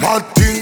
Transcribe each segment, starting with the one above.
Mad thing.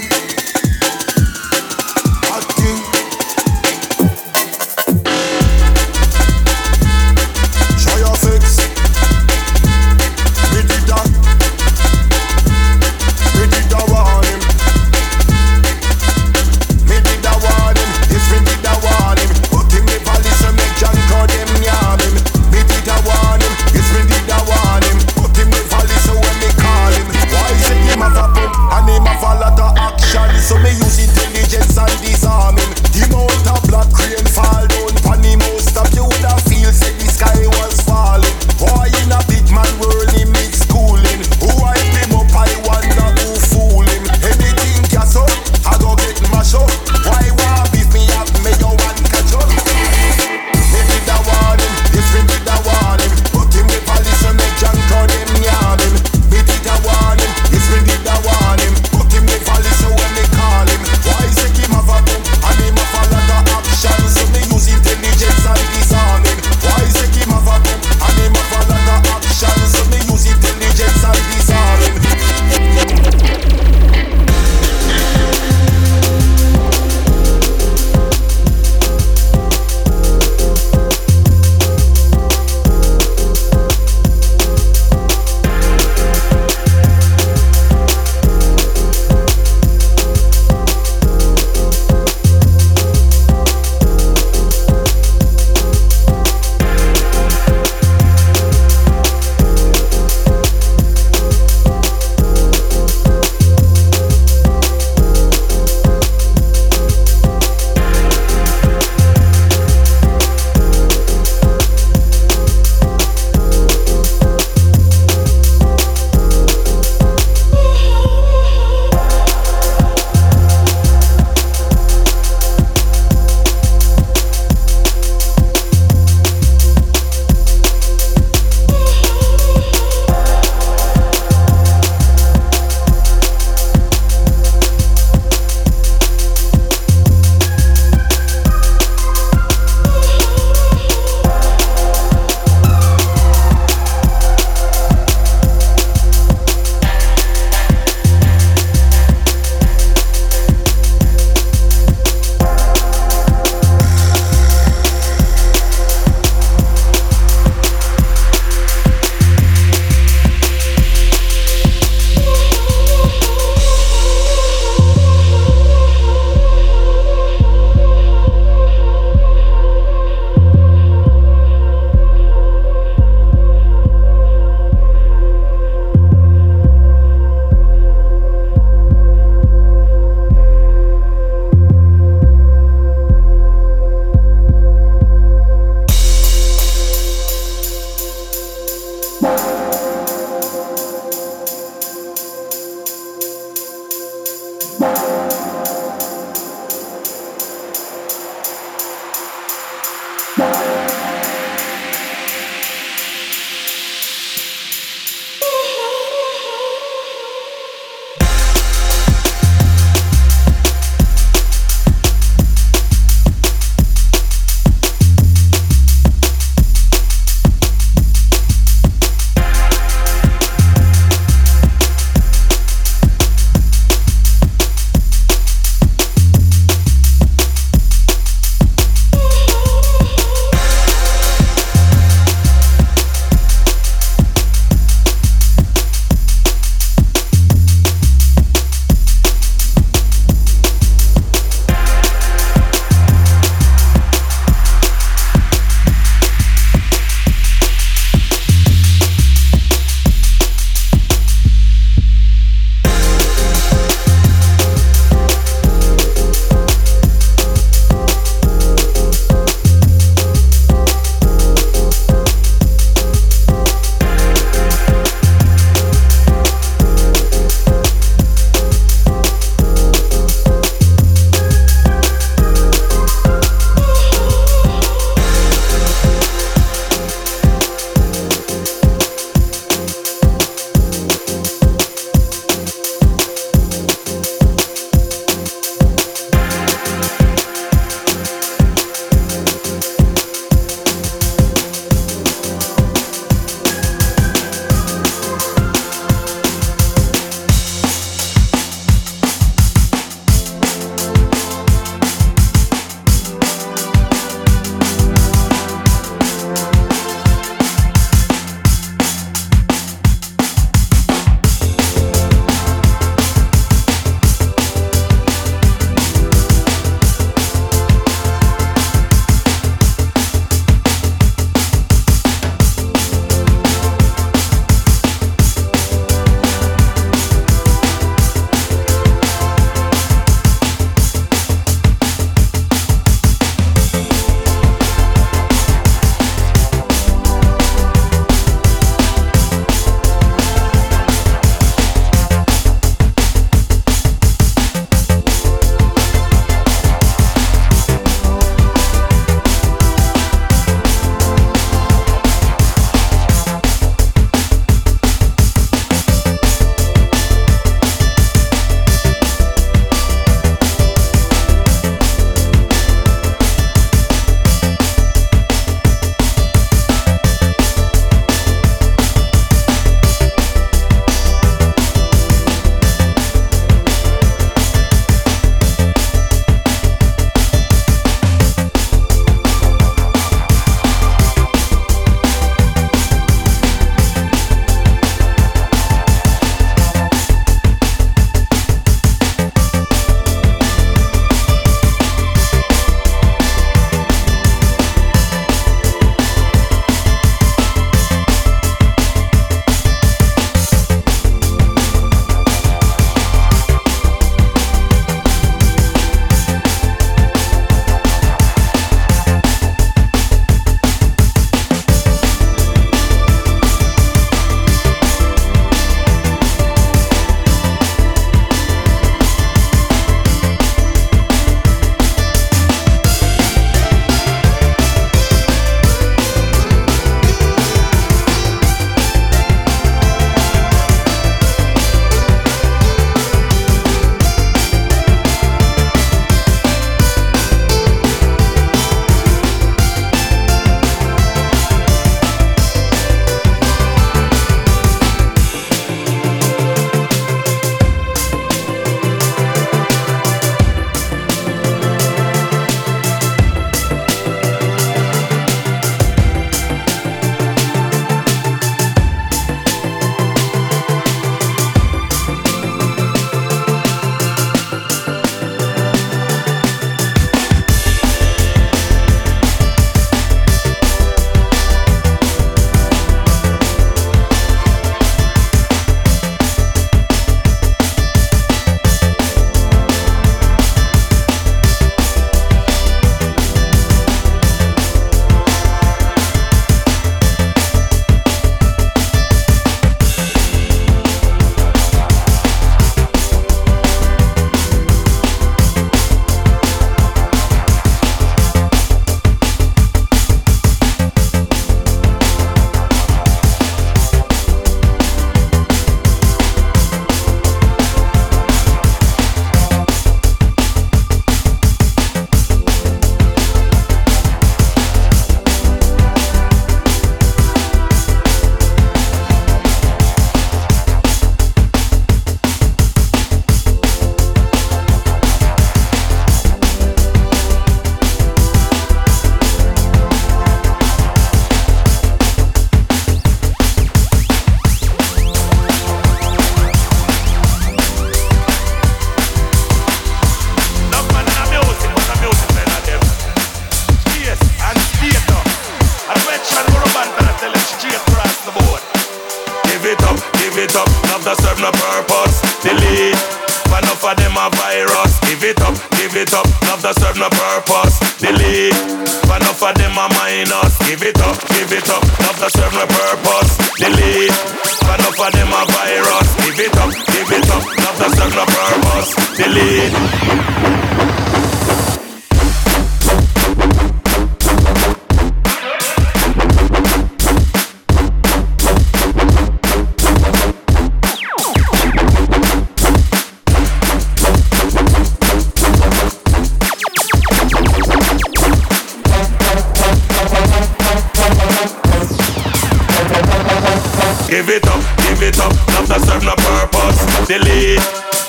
Delete.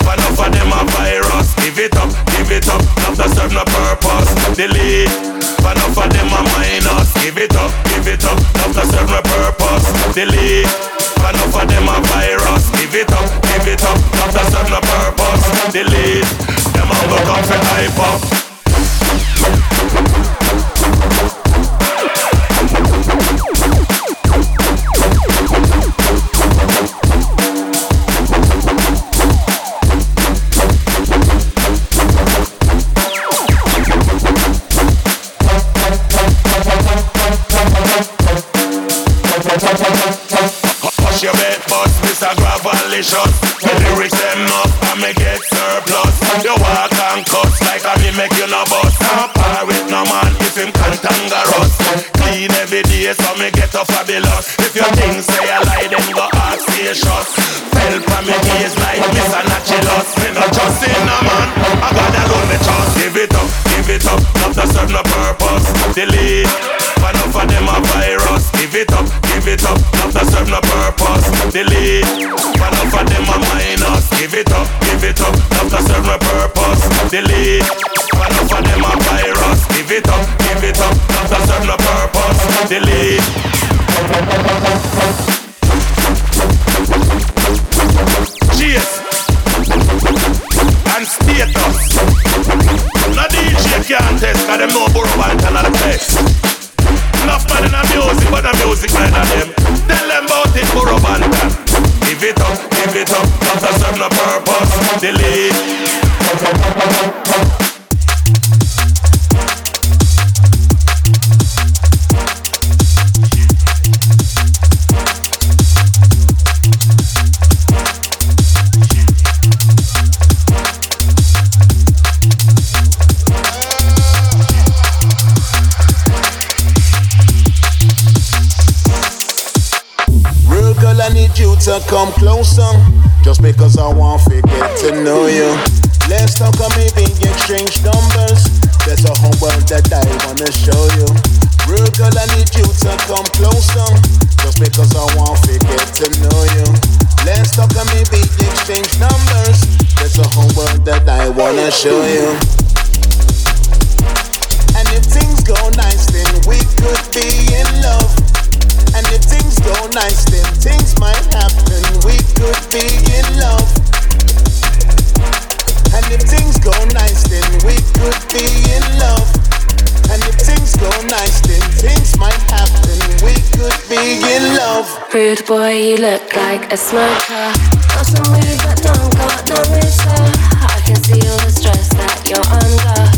Enough of them a virus. Give it up, give it up, love that serve no purpose. Delete. Enough of them a minus. Give it up, give it up, love that serve no purpose. Delete. Enough of them a virus. Give it up, give it up, love that serve no purpose. Delete. Them a go come for hype up. About it, Burro Banton. Give it up, give it up, not to serve no purpose. Delete. Come closer. Just because I want to get to know you. Let's talk or maybe exchange numbers. There's a whole world that I wanna show you. Real girl, I need you to come closer. Just because I want to get to know you. Let's talk or maybe exchange numbers. There's a whole world that I wanna show you. And if things go nice, then we could be in love. And if go nice, then things might happen. We could be in love. And if things go nice, then we could be in love. And if things go nice, then things might happen. We could be in love. Rude boy, you look like a smoker. Got some weed, but don't got no reason. I can see all the stress that you're under.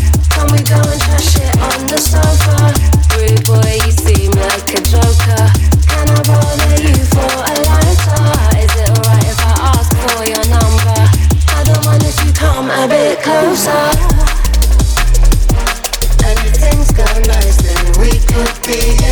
Closer. And if things go nice, then we could be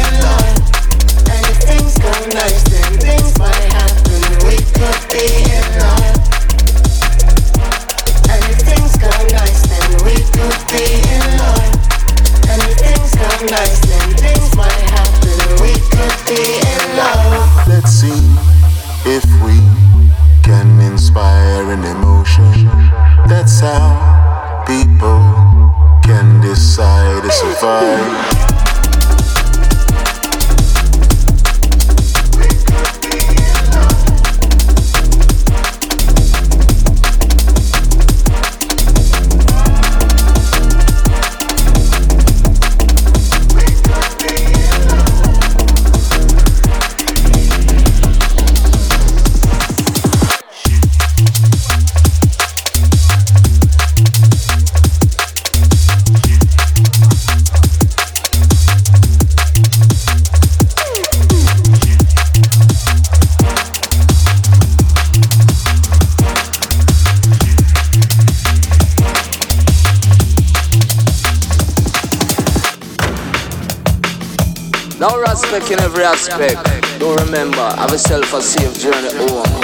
decide every aspect. Don't remember, have a safe journey home.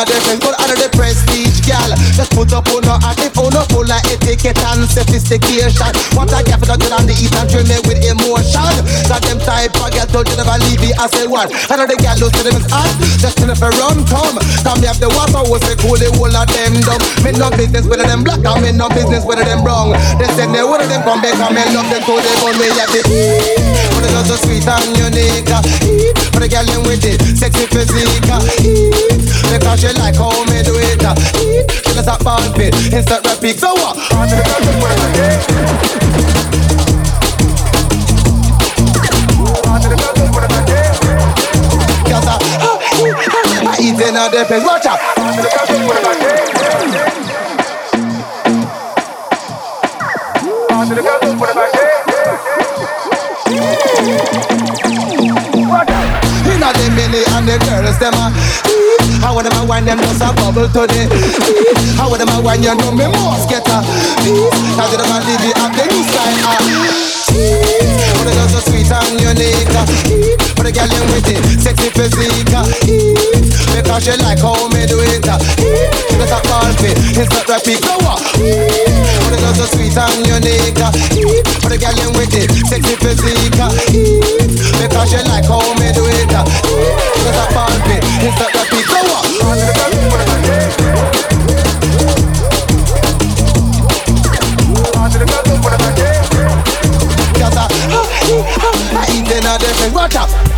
I eat different, but under the prestige, gal. Just put up on her if on her full of etiquette and sophistication. What I get for the on the eat and drill me with emotion. Got them type of girl told you never leave it as a one. I know the girl who say them is hot, just to for run come. Come me have the water, was say cool, the whole of them dumb. Me no business with them black, and me no business with them brown. They say they one of them come back and me love them, so they want me at the But it's so sweet and unique. For the girl in with it, sexy physique. Uh, because she like how me do it. She just a ball pit, instant rapid. So what? Cause I, I eat in a. Watch out. Inna the milli and the girls them a How them a wine them just a bubble to the How them a wine you know me must get a How them a live it up the new style ah But it so sweet and unique But the girl in with it sexy physique Because she like how me do it She just a ball fit it's not rapid so what But it so sweet and unique. But the girl in with it sexy physique. Because she like how me do it. Just a ball fit it's not so what Cause I, I eat a different Watch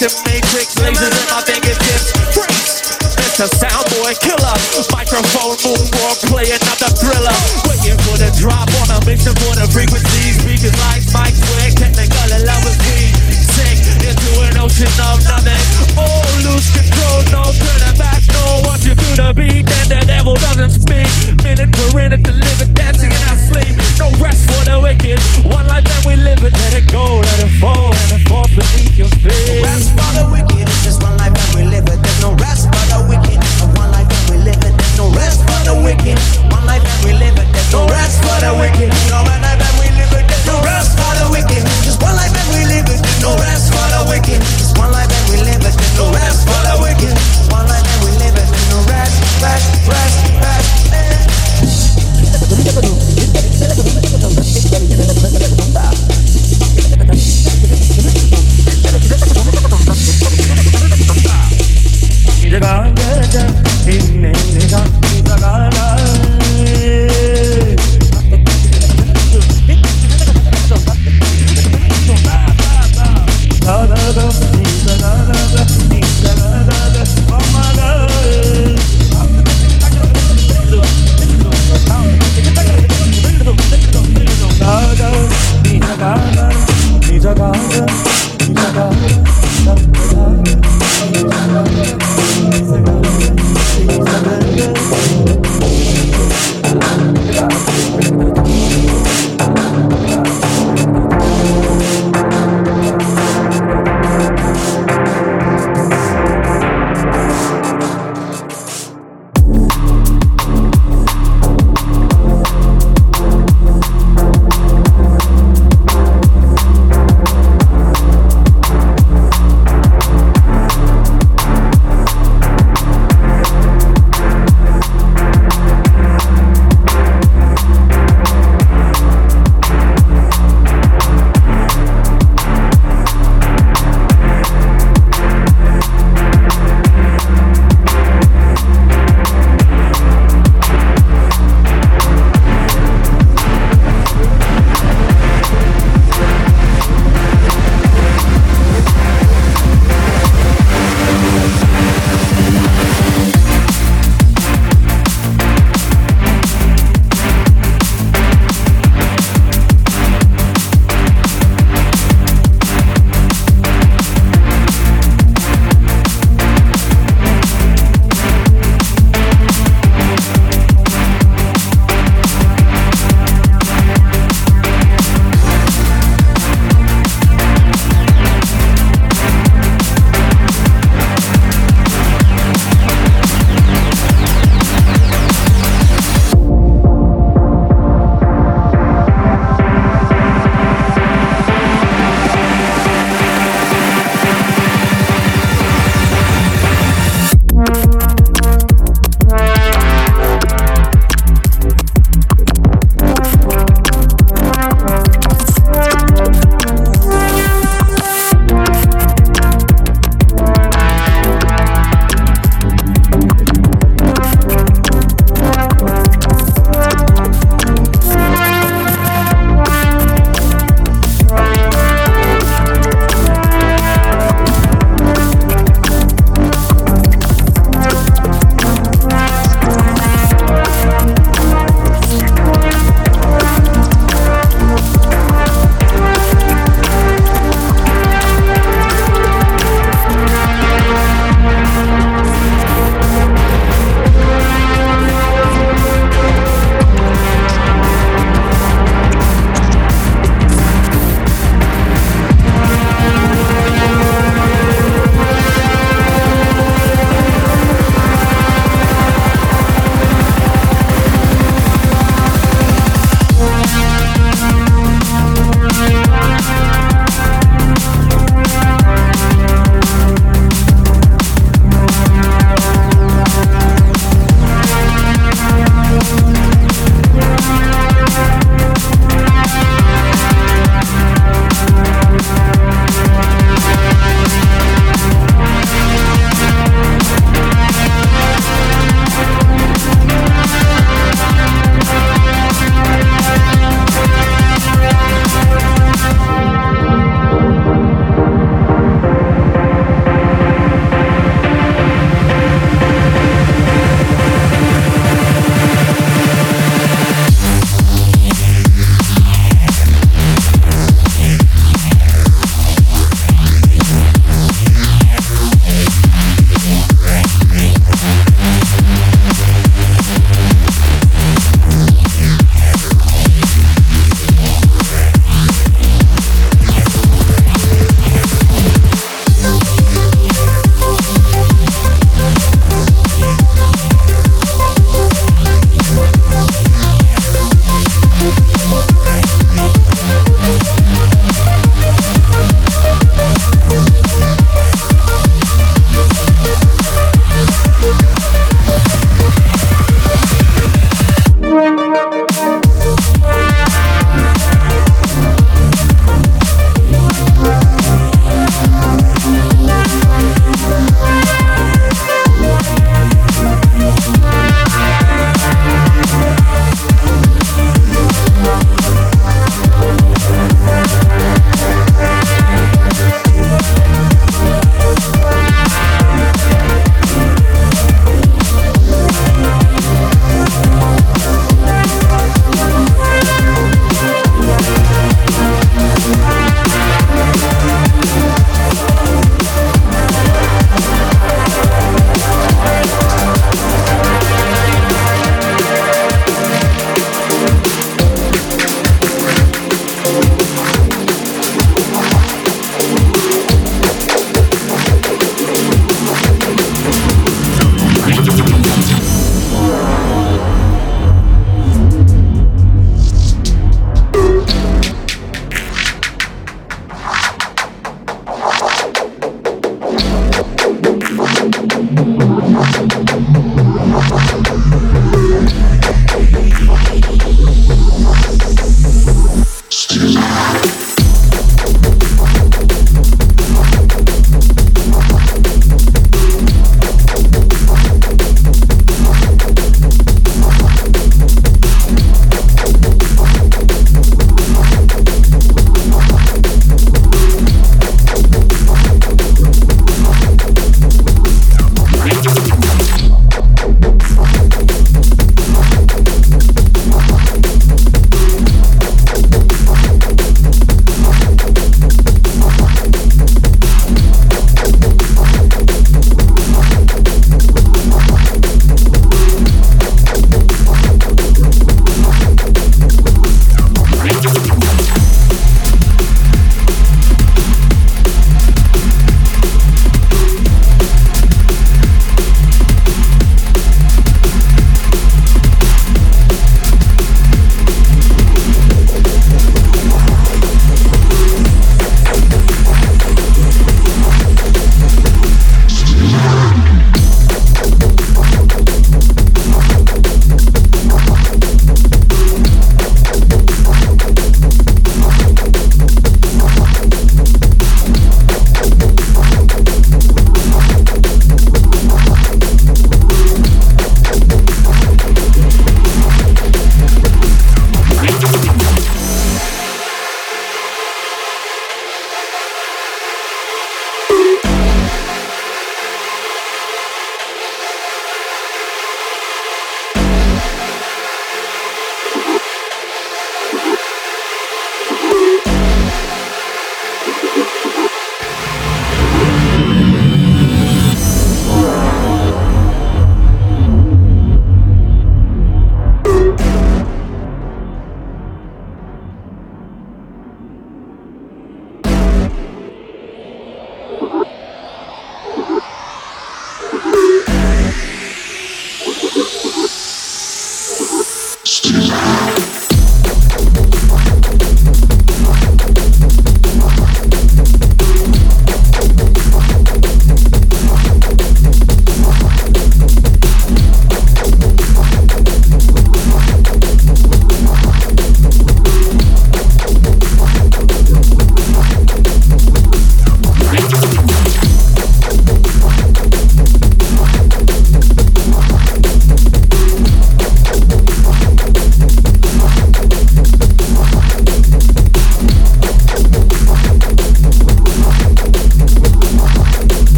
that slow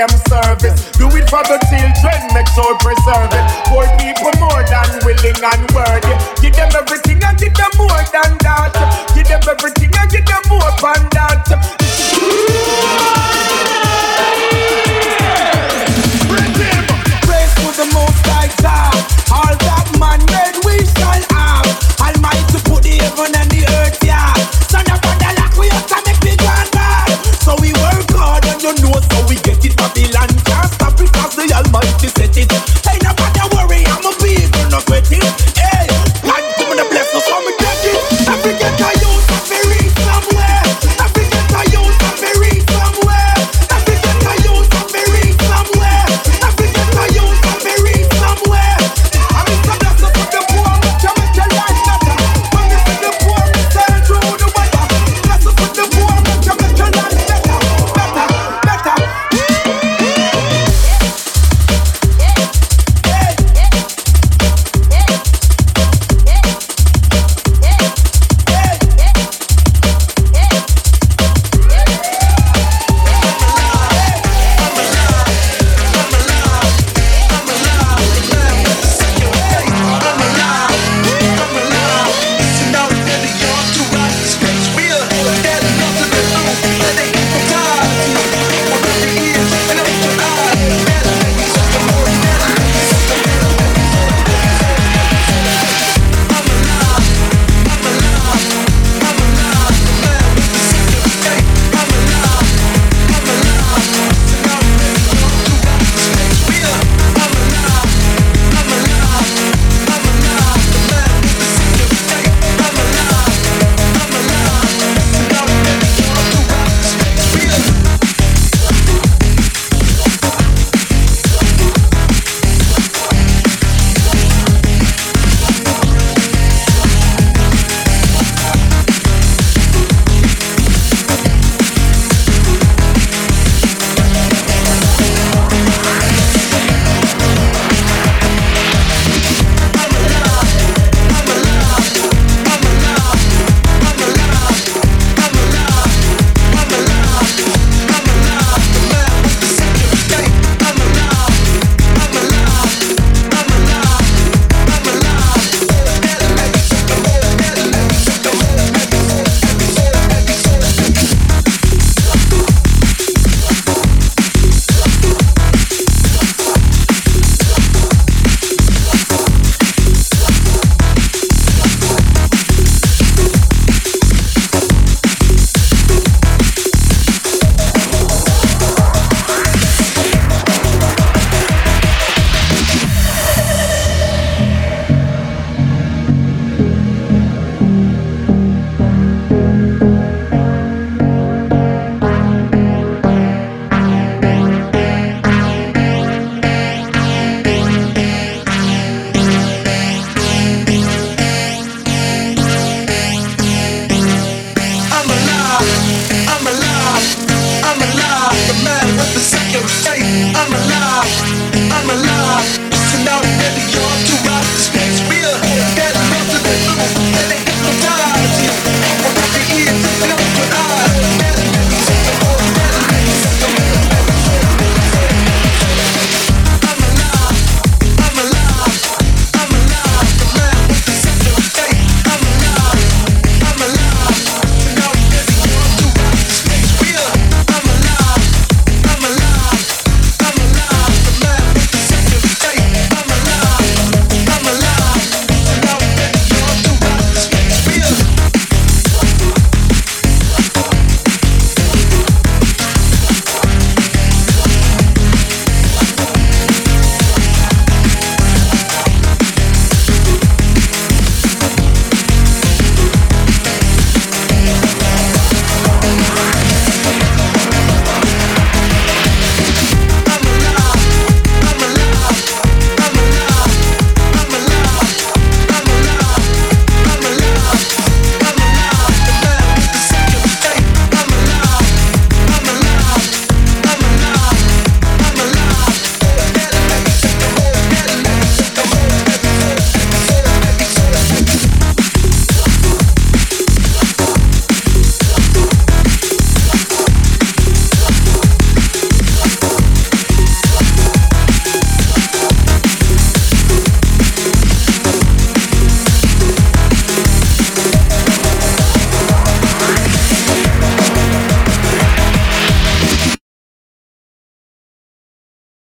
damos